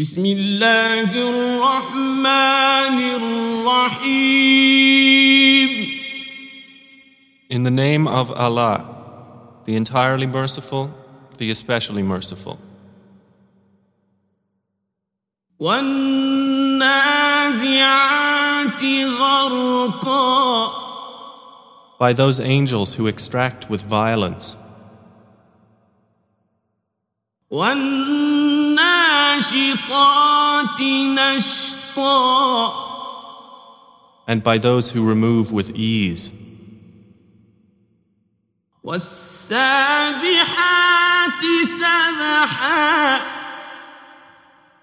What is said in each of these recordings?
بسم الله الرحمن الرحيم In the name of Allah, the entirely merciful, the especially merciful. والنازعات غرقا By those angels who extract with violence, والناشطات نشطا And by those who remove with ease.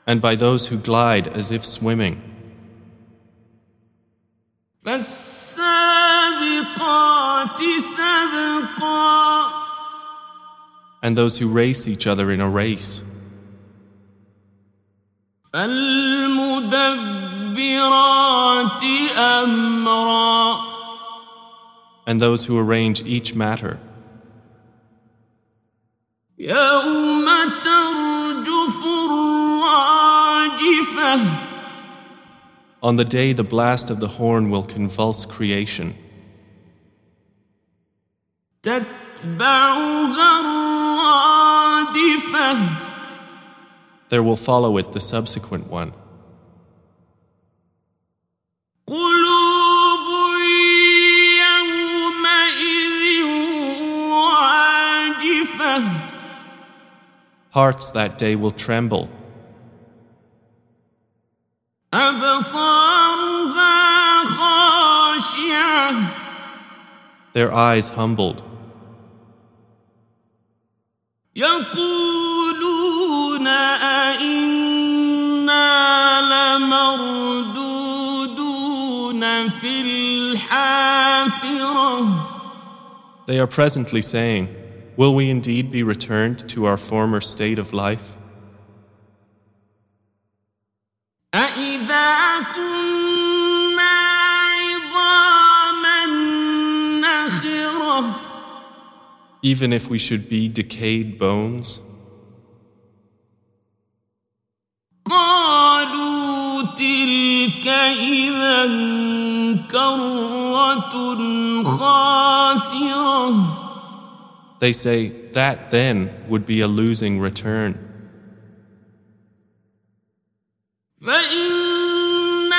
And by those who glide as if swimming. And those who race each other in a race. and those who arrange each matter, يوم ترجف الراجفة On the day the blast of the horn will convulse creation, تتبعها there will follow it the subsequent one. Hearts that day will tremble. Their eyes humbled. They are presently saying, Will we indeed be returned to our former state of life? أإذا كنا عظاما نخرة Even if we should be decayed bones? قالوا تلك إذا كرة خاسرة They say, That then would be a losing return. فإنما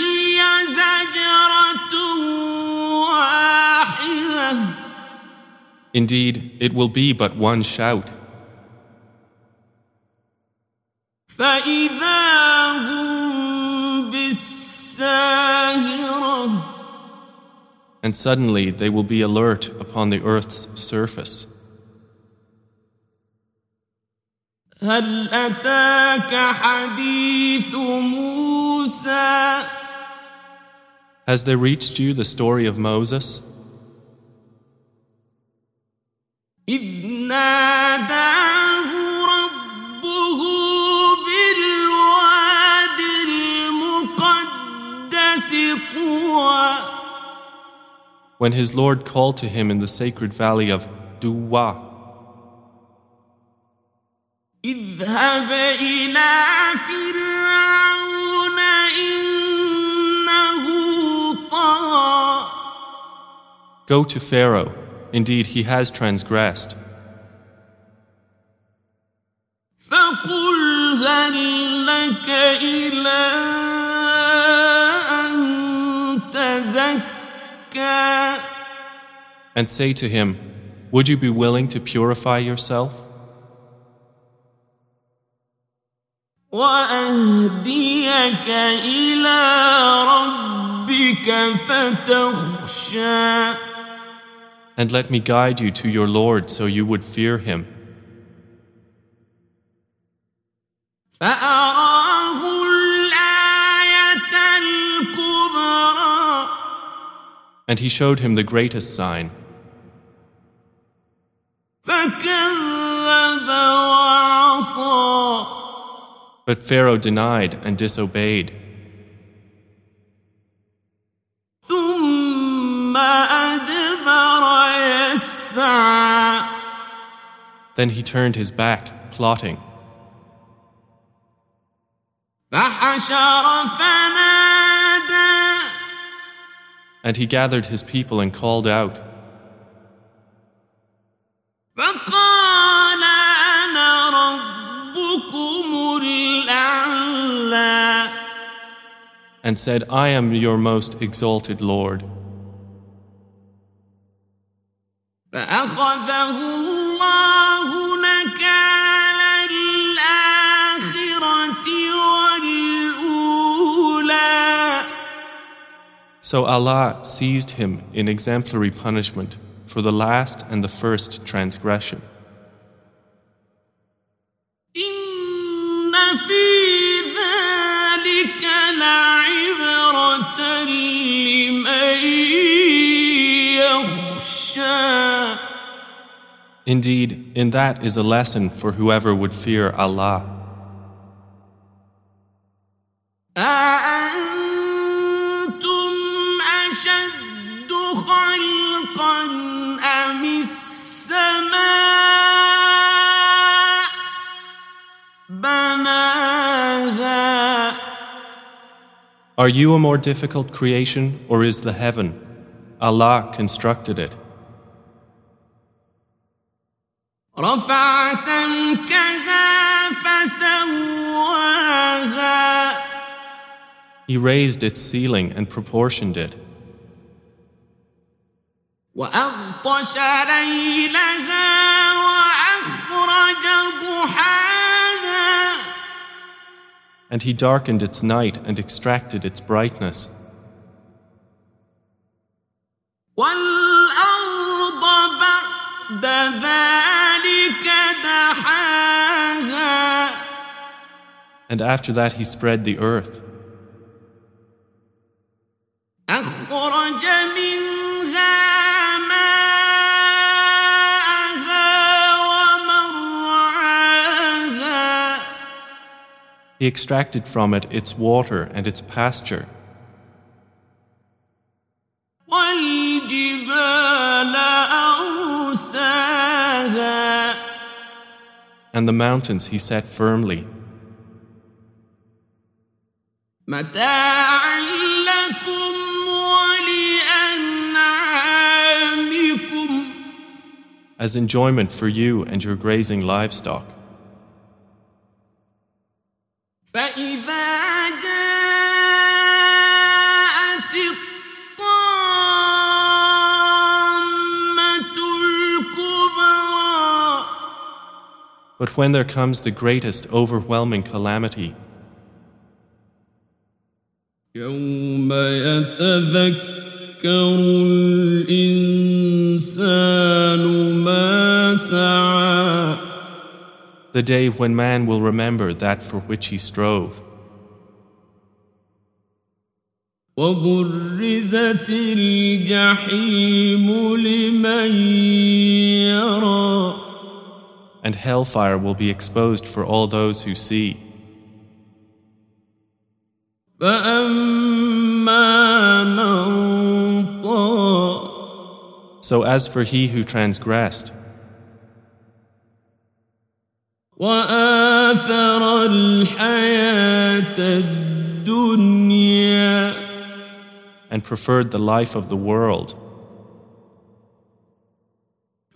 هي زجرة واحدة Indeed, it will be but one shout, فإذا هم and suddenly they will be alert upon the earth's surface. هل أتاك حديث موسى Has there reached you the story of Moses? إذ ناداه when his Lord called to him in the sacred valley of Tuwa. Go to Pharaoh. Indeed, he has transgressed. فقل لك إلى أن تزكى and say to him, Would you be willing to purify yourself? And let me guide you to your Lord so you would fear him. And he showed him the greatest sign. فكذب وعصى But Pharaoh denied and disobeyed. ثم أدبر يسعى Then he turned his back, plotting. فحشر فنادى And he gathered his people and called out, فقال أنا ربكم الأعلى and said, I am your most exalted Lord. فأخذه الله So Allah seized him in exemplary punishment for the last and the first transgression. Indeed, in that is a lesson for whoever would fear Allah. Are you a more difficult creation or is the heaven? Allah constructed it. رفع سمكها فسواها He raised its ceiling and proportioned it. وأغطش ليلها and he darkened its night and extracted its brightness. And after that, he spread the earth. He extracted from it its water and its pasture. And the mountains he set firmly. As enjoyment for you and your grazing livestock. فإذا جاءت الطامة الكبرى But when there comes the greatest overwhelming calamity, يوم يتذكر الإنسان the day when man will remember that for which he strove, وبرزت الجحيم لمن يرى and hellfire will be exposed for all those who see. فأما من طغى So as for he who transgressed, وآثر الحياة الدنيا and preferred the life of the world,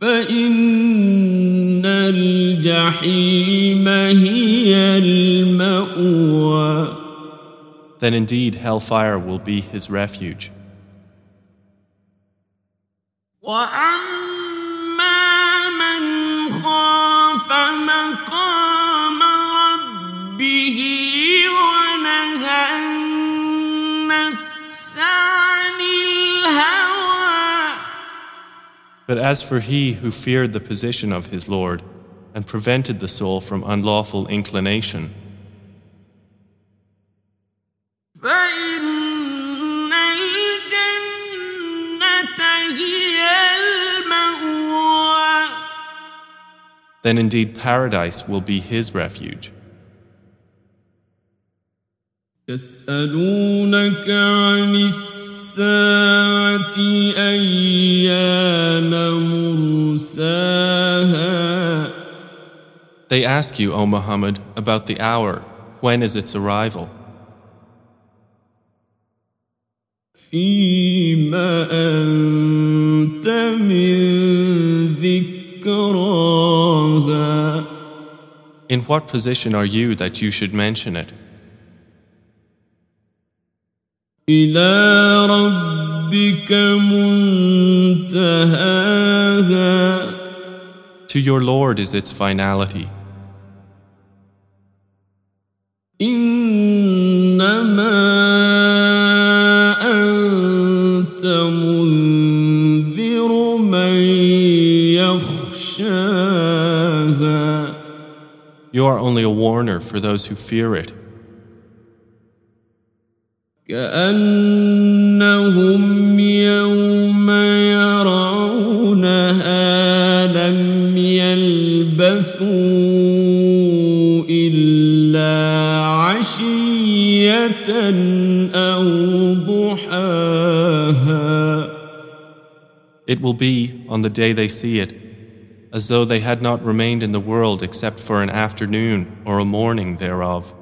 فإن الجحيم هي المأوى then indeed hellfire will be his refuge. وأما But as for he who feared the position of his Lord and prevented the soul from unlawful inclination, فإن الجنة هي المأوى then indeed paradise will be his refuge. يسألونك عن الساعة أيان مرساها They ask you, O Muhammad, about the hour. when is its arrival? فيما أنت من ذكراها In what position are you that you should mention it? إلى ربك منتهاها To your Lord is its finality. إنما أنت منذر من يخشاها You are only a warner for those who fear it, كأنهم يلبثوا إلا عشية أو ضحاها it will be, on the day they see it, as though they had not remained in the world except for an afternoon or a morning thereof.